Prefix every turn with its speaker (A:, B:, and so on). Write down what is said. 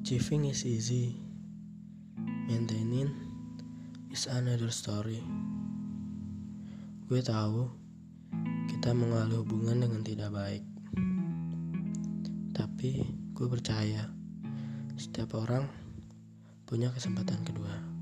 A: Achieving is easy. Maintaining is another story. Gue tahu kita mengalami hubungan dengan tidak baik. Tapi gue percaya setiap orang punya kesempatan kedua.